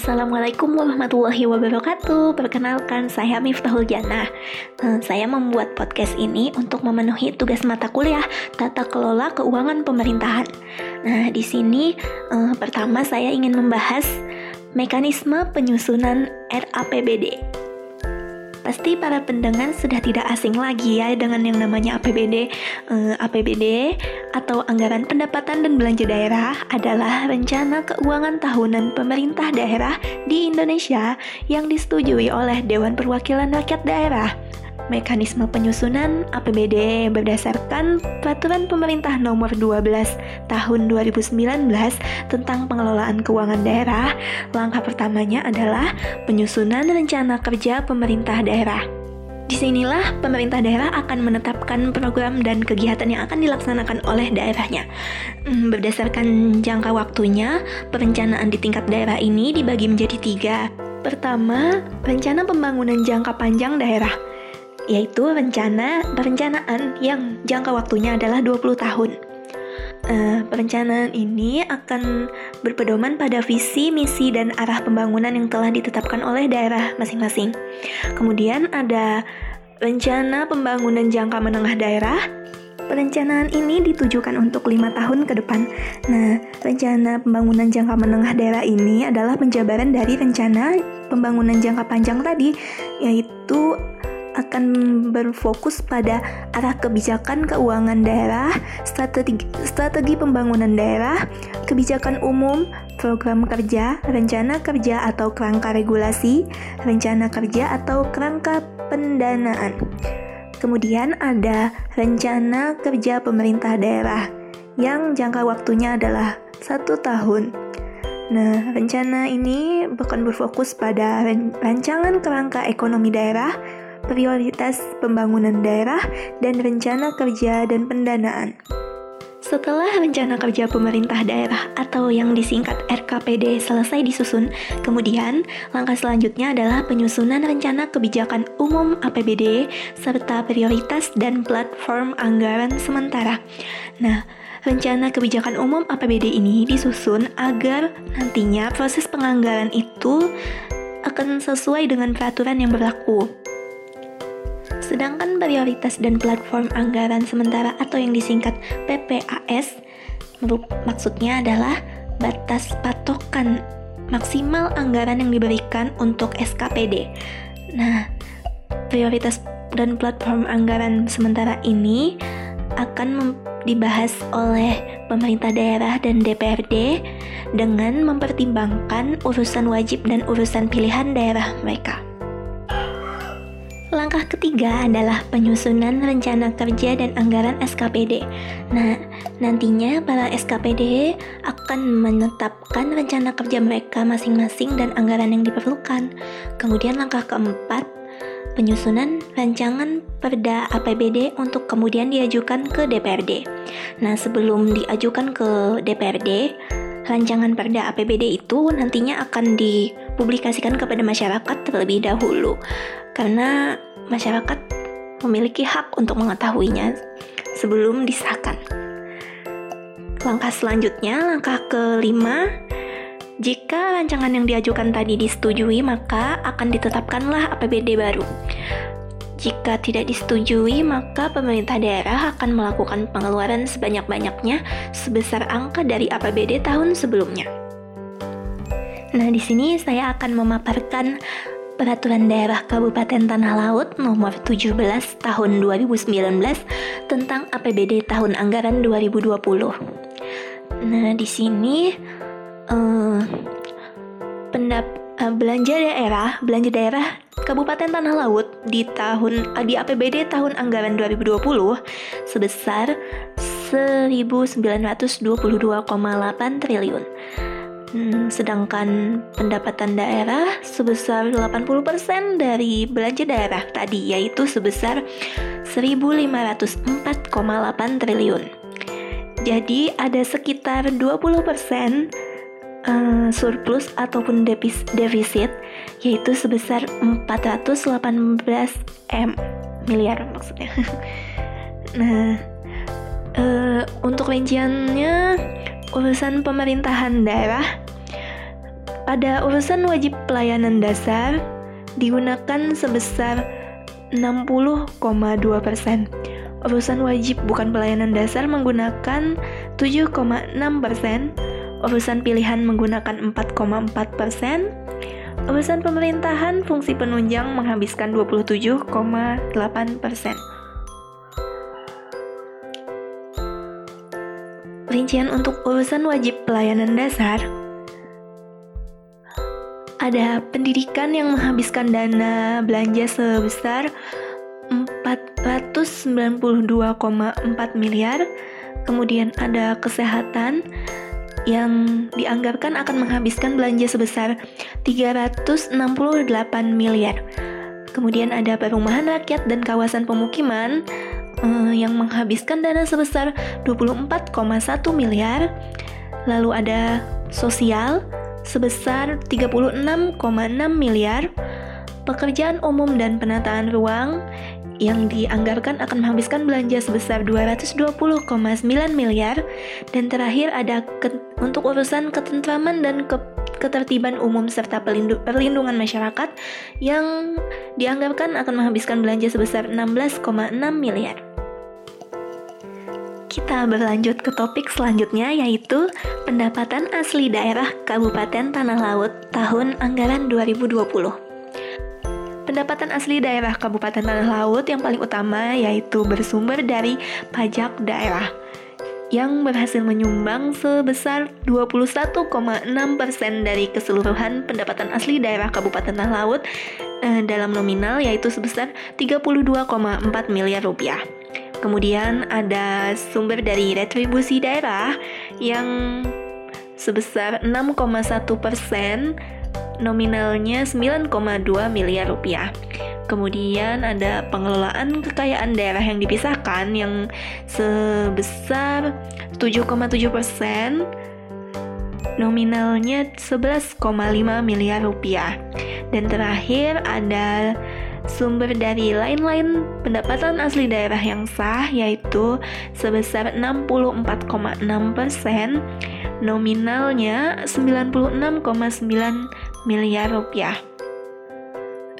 Assalamualaikum warahmatullahi wabarakatuh. Perkenalkan saya Miftahul Jannah. Uh, Saya membuat podcast ini untuk memenuhi tugas mata kuliah Tata Kelola Keuangan Pemerintahan. Nah di sini uh, pertama saya ingin membahas mekanisme penyusunan RAPBD Pasti para pendengar sudah tidak asing lagi ya dengan yang namanya APBD. Eh, APBD atau Anggaran Pendapatan dan Belanja Daerah adalah rencana keuangan tahunan pemerintah daerah di Indonesia yang disetujui oleh Dewan Perwakilan Rakyat Daerah mekanisme penyusunan APBD berdasarkan Peraturan Pemerintah Nomor 12 Tahun 2019 tentang pengelolaan keuangan daerah. Langkah pertamanya adalah penyusunan rencana kerja pemerintah daerah. Di sinilah pemerintah daerah akan menetapkan program dan kegiatan yang akan dilaksanakan oleh daerahnya. Hmm, berdasarkan jangka waktunya, perencanaan di tingkat daerah ini dibagi menjadi tiga. Pertama, rencana pembangunan jangka panjang daerah yaitu rencana perencanaan yang jangka waktunya adalah 20 tahun. Uh, perencanaan ini akan berpedoman pada visi, misi, dan arah pembangunan yang telah ditetapkan oleh daerah masing-masing. Kemudian ada rencana pembangunan jangka menengah daerah. Perencanaan ini ditujukan untuk lima tahun ke depan. Nah, rencana pembangunan jangka menengah daerah ini adalah penjabaran dari rencana pembangunan jangka panjang tadi, yaitu akan berfokus pada arah kebijakan keuangan daerah, strategi, strategi pembangunan daerah, kebijakan umum, program kerja, rencana kerja atau kerangka regulasi, rencana kerja atau kerangka pendanaan. Kemudian ada rencana kerja pemerintah daerah yang jangka waktunya adalah satu tahun. Nah, rencana ini bukan berfokus pada rancangan kerangka ekonomi daerah, prioritas pembangunan daerah, dan rencana kerja dan pendanaan. Setelah rencana kerja pemerintah daerah atau yang disingkat RKPD selesai disusun, kemudian langkah selanjutnya adalah penyusunan rencana kebijakan umum APBD serta prioritas dan platform anggaran sementara. Nah, rencana kebijakan umum APBD ini disusun agar nantinya proses penganggaran itu akan sesuai dengan peraturan yang berlaku. Sedangkan prioritas dan platform anggaran sementara atau yang disingkat PPAS maksudnya adalah batas patokan maksimal anggaran yang diberikan untuk SKPD. Nah, prioritas dan platform anggaran sementara ini akan dibahas oleh pemerintah daerah dan DPRD dengan mempertimbangkan urusan wajib dan urusan pilihan daerah mereka. Langkah ketiga adalah penyusunan rencana kerja dan anggaran SKPD. Nah, nantinya para SKPD akan menetapkan rencana kerja mereka masing-masing dan anggaran yang diperlukan. Kemudian langkah keempat, penyusunan rancangan perda APBD untuk kemudian diajukan ke DPRD. Nah, sebelum diajukan ke DPRD, rancangan perda APBD itu nantinya akan dipublikasikan kepada masyarakat terlebih dahulu karena masyarakat memiliki hak untuk mengetahuinya sebelum disahkan. Langkah selanjutnya, langkah kelima, jika rancangan yang diajukan tadi disetujui, maka akan ditetapkanlah APBD baru. Jika tidak disetujui, maka pemerintah daerah akan melakukan pengeluaran sebanyak-banyaknya sebesar angka dari APBD tahun sebelumnya. Nah, di sini saya akan memaparkan Peraturan Daerah Kabupaten Tanah Laut Nomor 17 Tahun 2019 tentang APBD Tahun Anggaran 2020. Nah, di sini uh, pendap uh, belanja daerah, belanja daerah Kabupaten Tanah Laut di tahun uh, di APBD tahun anggaran 2020 sebesar 1922,8 triliun. Hmm, sedangkan pendapatan daerah sebesar 80% dari belanja daerah tadi yaitu sebesar 1.504,8 triliun. Jadi ada sekitar 20% uh, eh, surplus ataupun defisit yaitu sebesar 418 M miliar maksudnya. nah, uh, untuk rinciannya urusan pemerintahan daerah Pada urusan wajib pelayanan dasar digunakan sebesar 60,2 persen. Urusan wajib bukan pelayanan dasar menggunakan 7,6 persen. Urusan pilihan menggunakan 4,4 persen. Urusan pemerintahan fungsi penunjang menghabiskan 27,8 Rincian untuk urusan wajib pelayanan dasar ada pendidikan yang menghabiskan dana belanja sebesar 492,4 miliar. Kemudian ada kesehatan yang dianggarkan akan menghabiskan belanja sebesar 368 miliar. Kemudian ada perumahan rakyat dan kawasan pemukiman uh, yang menghabiskan dana sebesar 24,1 miliar. Lalu ada sosial sebesar 36,6 miliar. Pekerjaan umum dan penataan ruang yang dianggarkan akan menghabiskan belanja sebesar 220,9 miliar dan terakhir ada ke, untuk urusan ketentraman dan ke, ketertiban umum serta perlindungan masyarakat yang dianggarkan akan menghabiskan belanja sebesar 16,6 miliar. Kita berlanjut ke topik selanjutnya yaitu pendapatan asli daerah Kabupaten Tanah Laut tahun anggaran 2020. Pendapatan asli daerah Kabupaten Tanah Laut yang paling utama yaitu bersumber dari pajak daerah yang berhasil menyumbang sebesar 21,6% dari keseluruhan pendapatan asli daerah Kabupaten Tanah Laut eh, dalam nominal yaitu sebesar 32,4 miliar rupiah. Kemudian ada sumber dari retribusi daerah yang sebesar 6,1 persen, nominalnya 9,2 miliar rupiah. Kemudian ada pengelolaan kekayaan daerah yang dipisahkan yang sebesar 7,7 persen, nominalnya 11,5 miliar rupiah. Dan terakhir ada sumber dari lain-lain pendapatan asli daerah yang sah yaitu sebesar 64,6 persen, nominalnya 96,9 miliar rupiah.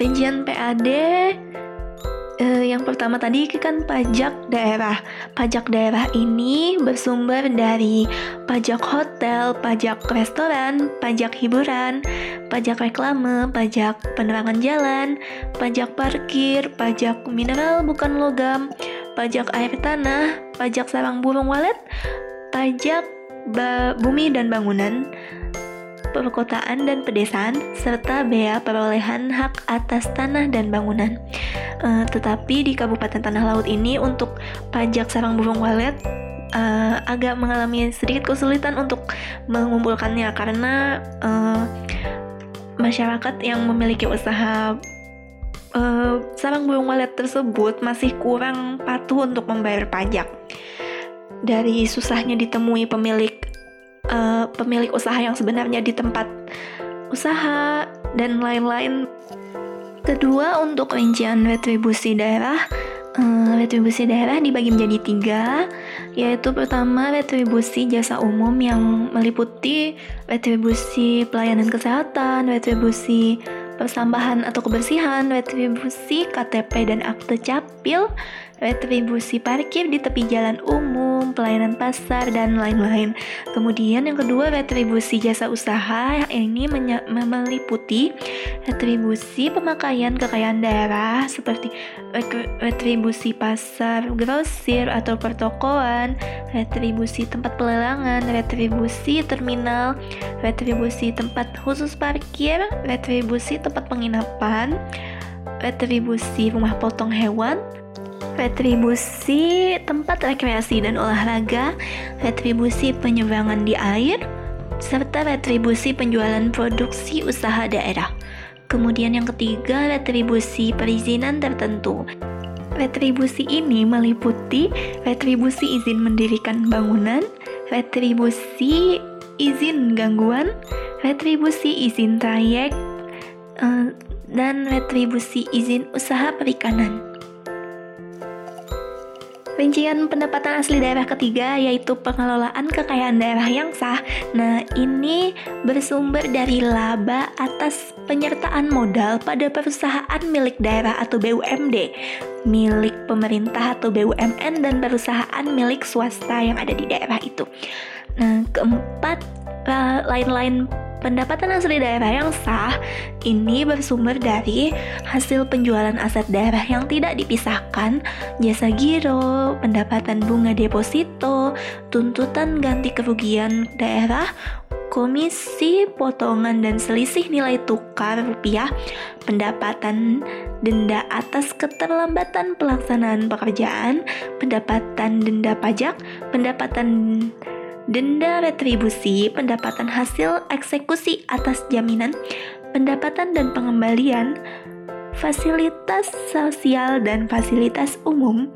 Rincian PAD eh, yang pertama tadi kan pajak daerah. Pajak daerah ini bersumber dari pajak hotel, pajak restoran, pajak hiburan, pajak reklame, pajak penerangan jalan, pajak parkir, pajak mineral bukan logam, pajak air tanah, pajak sarang burung walet, pajak bumi dan bangunan, perkotaan dan pedesaan, serta bea perolehan hak atas tanah dan bangunan. Uh, tetapi di Kabupaten Tanah Laut ini untuk pajak sarang burung walet uh, agak mengalami sedikit kesulitan untuk mengumpulkannya karena uh, masyarakat yang memiliki usaha uh, sarang burung walet tersebut masih kurang patuh untuk membayar pajak. Dari susahnya ditemui pemilik uh, pemilik usaha yang sebenarnya di tempat usaha dan lain-lain. Kedua, untuk rincian retribusi daerah, uh, retribusi daerah dibagi menjadi tiga, yaitu pertama retribusi jasa umum yang meliputi retribusi pelayanan kesehatan, retribusi persambahan atau kebersihan, retribusi KTP dan akte capil, retribusi parkir di tepi jalan umum, pelayanan pasar, dan lain-lain. Kemudian yang kedua, retribusi jasa usaha yang ini meliputi retribusi pemakaian kekayaan daerah seperti retribusi pasar, grosir atau pertokoan, retribusi tempat pelelangan, retribusi terminal, retribusi tempat khusus parkir, retribusi tempat penginapan, retribusi rumah potong hewan, retribusi tempat rekreasi dan olahraga, retribusi penyeberangan di air, serta retribusi penjualan produksi usaha daerah. Kemudian yang ketiga, retribusi perizinan tertentu. Retribusi ini meliputi retribusi izin mendirikan bangunan, retribusi izin gangguan, retribusi izin trayek, eh, dan retribusi izin usaha perikanan. Rincian pendapatan asli daerah ketiga yaitu pengelolaan kekayaan daerah yang sah. Nah, ini bersumber dari laba atas penyertaan modal pada perusahaan milik daerah atau BUMD, milik pemerintah atau BUMN dan perusahaan milik swasta yang ada di daerah itu. Nah, keempat lain-lain Pendapatan asli daerah yang sah ini bersumber dari hasil penjualan aset daerah yang tidak dipisahkan, jasa giro, pendapatan bunga deposito, tuntutan ganti kerugian daerah, komisi, potongan dan selisih nilai tukar rupiah, pendapatan denda atas keterlambatan pelaksanaan pekerjaan, pendapatan denda pajak, pendapatan denda retribusi, pendapatan hasil eksekusi atas jaminan, pendapatan dan pengembalian, fasilitas sosial dan fasilitas umum,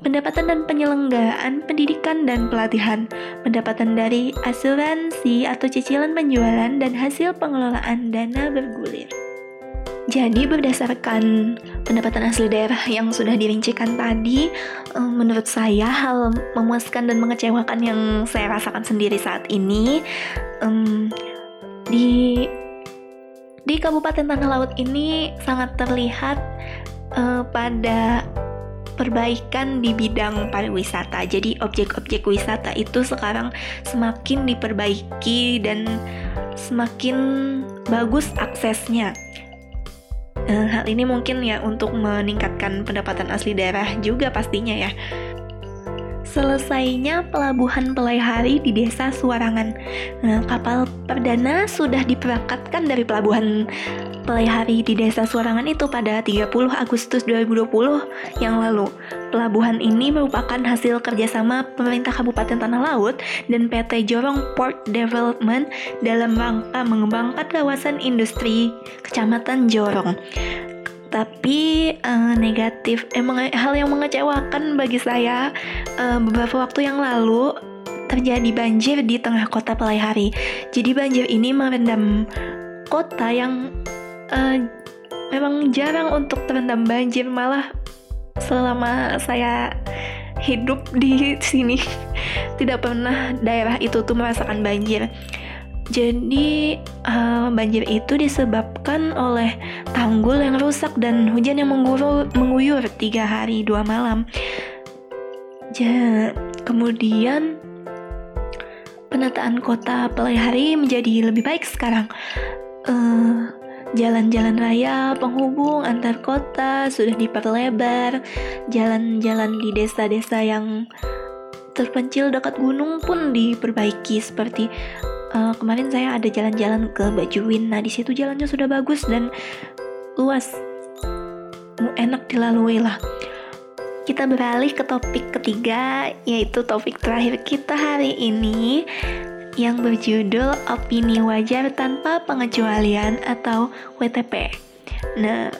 pendapatan dan penyelenggaraan pendidikan dan pelatihan, pendapatan dari asuransi atau cicilan penjualan, dan hasil pengelolaan dana bergulir. Jadi berdasarkan pendapatan asli daerah yang sudah dirincikan tadi, menurut saya hal memuaskan dan mengecewakan yang saya rasakan sendiri saat ini um, di di Kabupaten Tanah Laut ini sangat terlihat uh, pada perbaikan di bidang pariwisata. Jadi objek-objek wisata itu sekarang semakin diperbaiki dan semakin bagus aksesnya hal ini mungkin ya untuk meningkatkan pendapatan asli daerah juga pastinya ya. Selesainya pelabuhan Pelaihari di desa Suarangan. Nah, kapal perdana sudah diperangkatkan dari pelabuhan Pelaihari di desa Suarangan itu pada 30 Agustus 2020 yang lalu. Pelabuhan ini merupakan hasil kerjasama pemerintah Kabupaten Tanah Laut dan PT Jorong Port Development dalam rangka mengembangkan kawasan industri Kecamatan Jorong tapi uh, negatif emang hal yang mengecewakan bagi saya uh, beberapa waktu yang lalu terjadi banjir di tengah kota Pelaihari. Jadi banjir ini merendam kota yang uh, memang jarang untuk terendam banjir malah selama saya hidup di sini tidak pernah daerah itu tuh merasakan banjir. Jadi uh, banjir itu disebabkan oleh tanggul yang rusak dan hujan yang mengguru, mengguyur tiga hari dua malam. Ja, kemudian penataan kota Pelihari menjadi lebih baik sekarang. Uh, Jalan-jalan raya penghubung antar kota sudah diperlebar, jalan-jalan di desa-desa yang terpencil dekat gunung pun diperbaiki seperti uh, kemarin saya ada jalan-jalan ke Bajuin. Nah, di situ jalannya sudah bagus dan luas. Enak dilalui lah. Kita beralih ke topik ketiga, yaitu topik terakhir kita hari ini yang berjudul Opini Wajar Tanpa Pengecualian atau WTP. Nah,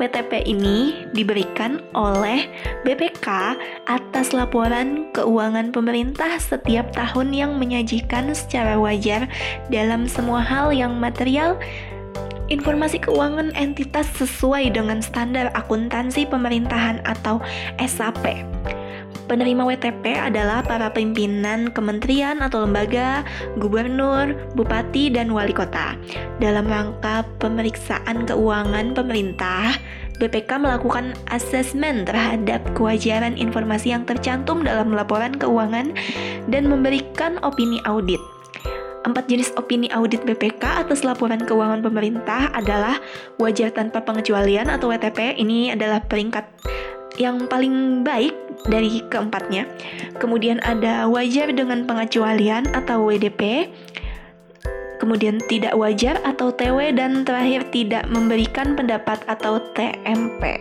WTP ini diberikan oleh BPK atas laporan keuangan pemerintah setiap tahun yang menyajikan secara wajar dalam semua hal yang material informasi keuangan entitas sesuai dengan standar akuntansi pemerintahan atau SAP. Penerima WTP adalah para pimpinan kementerian atau lembaga, gubernur, bupati, dan wali kota. Dalam rangka pemeriksaan keuangan pemerintah, BPK melakukan asesmen terhadap kewajaran informasi yang tercantum dalam laporan keuangan dan memberikan opini audit. Empat jenis opini audit BPK atas laporan keuangan pemerintah adalah wajar tanpa pengecualian atau WTP. Ini adalah peringkat yang paling baik dari keempatnya. Kemudian ada wajar dengan pengecualian atau WDP. Kemudian tidak wajar atau TW dan terakhir tidak memberikan pendapat atau TMP.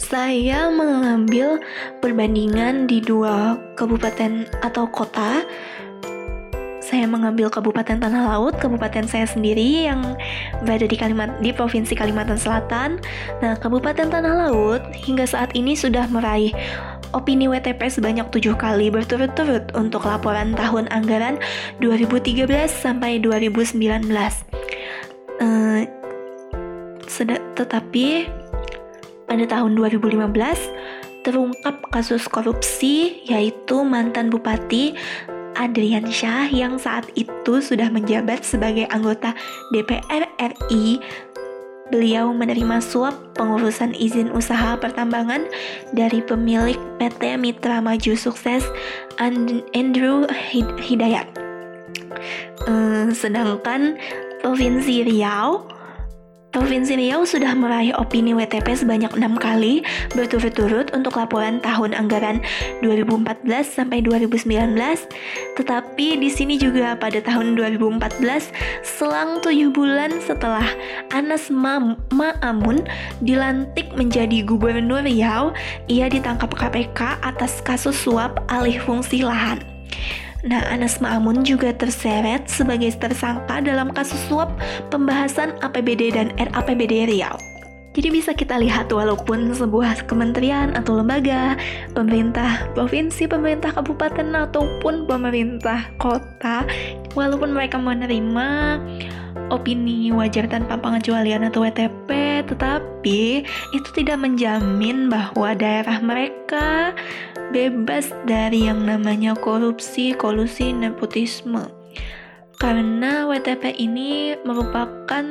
Saya mengambil perbandingan di dua kabupaten atau kota saya mengambil Kabupaten Tanah Laut, kabupaten saya sendiri yang berada di Kalimantan di Provinsi Kalimantan Selatan. Nah, Kabupaten Tanah Laut hingga saat ini sudah meraih opini WTP sebanyak tujuh kali berturut-turut untuk laporan tahun anggaran 2013 sampai 2019. Uh, tetapi pada tahun 2015 terungkap kasus korupsi yaitu mantan bupati Adrian Syah yang saat itu sudah menjabat sebagai anggota DPR RI beliau menerima suap pengurusan izin usaha pertambangan dari pemilik PT Mitra Maju Sukses Andrew Hidayat. Uh, sedangkan Provinsi Riau Provinsi Riau sudah meraih opini WTP sebanyak enam kali berturut-turut untuk laporan tahun anggaran 2014 sampai 2019. Tetapi di sini juga pada tahun 2014, selang tujuh bulan setelah Anas Ma'amun dilantik menjadi gubernur Riau, ia ditangkap KPK atas kasus suap alih fungsi lahan. Nah, Anas Ma'amun juga terseret sebagai tersangka dalam kasus suap pembahasan APBD dan RAPBD Riau. Jadi bisa kita lihat walaupun sebuah kementerian atau lembaga, pemerintah provinsi, pemerintah kabupaten ataupun pemerintah kota, walaupun mereka menerima opini wajar tanpa pengecualian atau WTP, tetapi itu tidak menjamin bahwa daerah mereka bebas dari yang namanya korupsi, kolusi, nepotisme. Karena WTP ini merupakan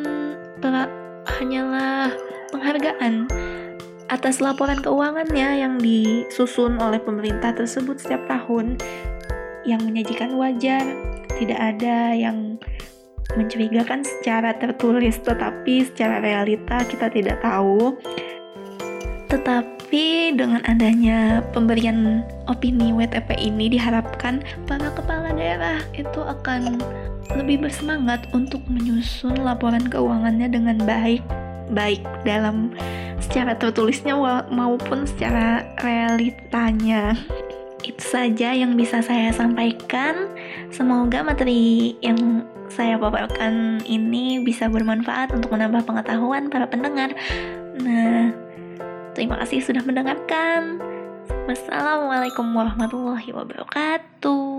hanyalah penghargaan atas laporan keuangannya yang disusun oleh pemerintah tersebut setiap tahun yang menyajikan wajar, tidak ada yang mencurigakan secara tertulis, tetapi secara realita kita tidak tahu. Tetapi dengan adanya pemberian opini WTP ini diharapkan para kepala daerah itu akan lebih bersemangat untuk menyusun laporan keuangannya dengan baik baik dalam secara tertulisnya maupun secara realitanya itu saja yang bisa saya sampaikan. Semoga materi yang saya paparkan ini bisa bermanfaat untuk menambah pengetahuan para pendengar. Nah, terima kasih sudah mendengarkan. Wassalamualaikum warahmatullahi wabarakatuh.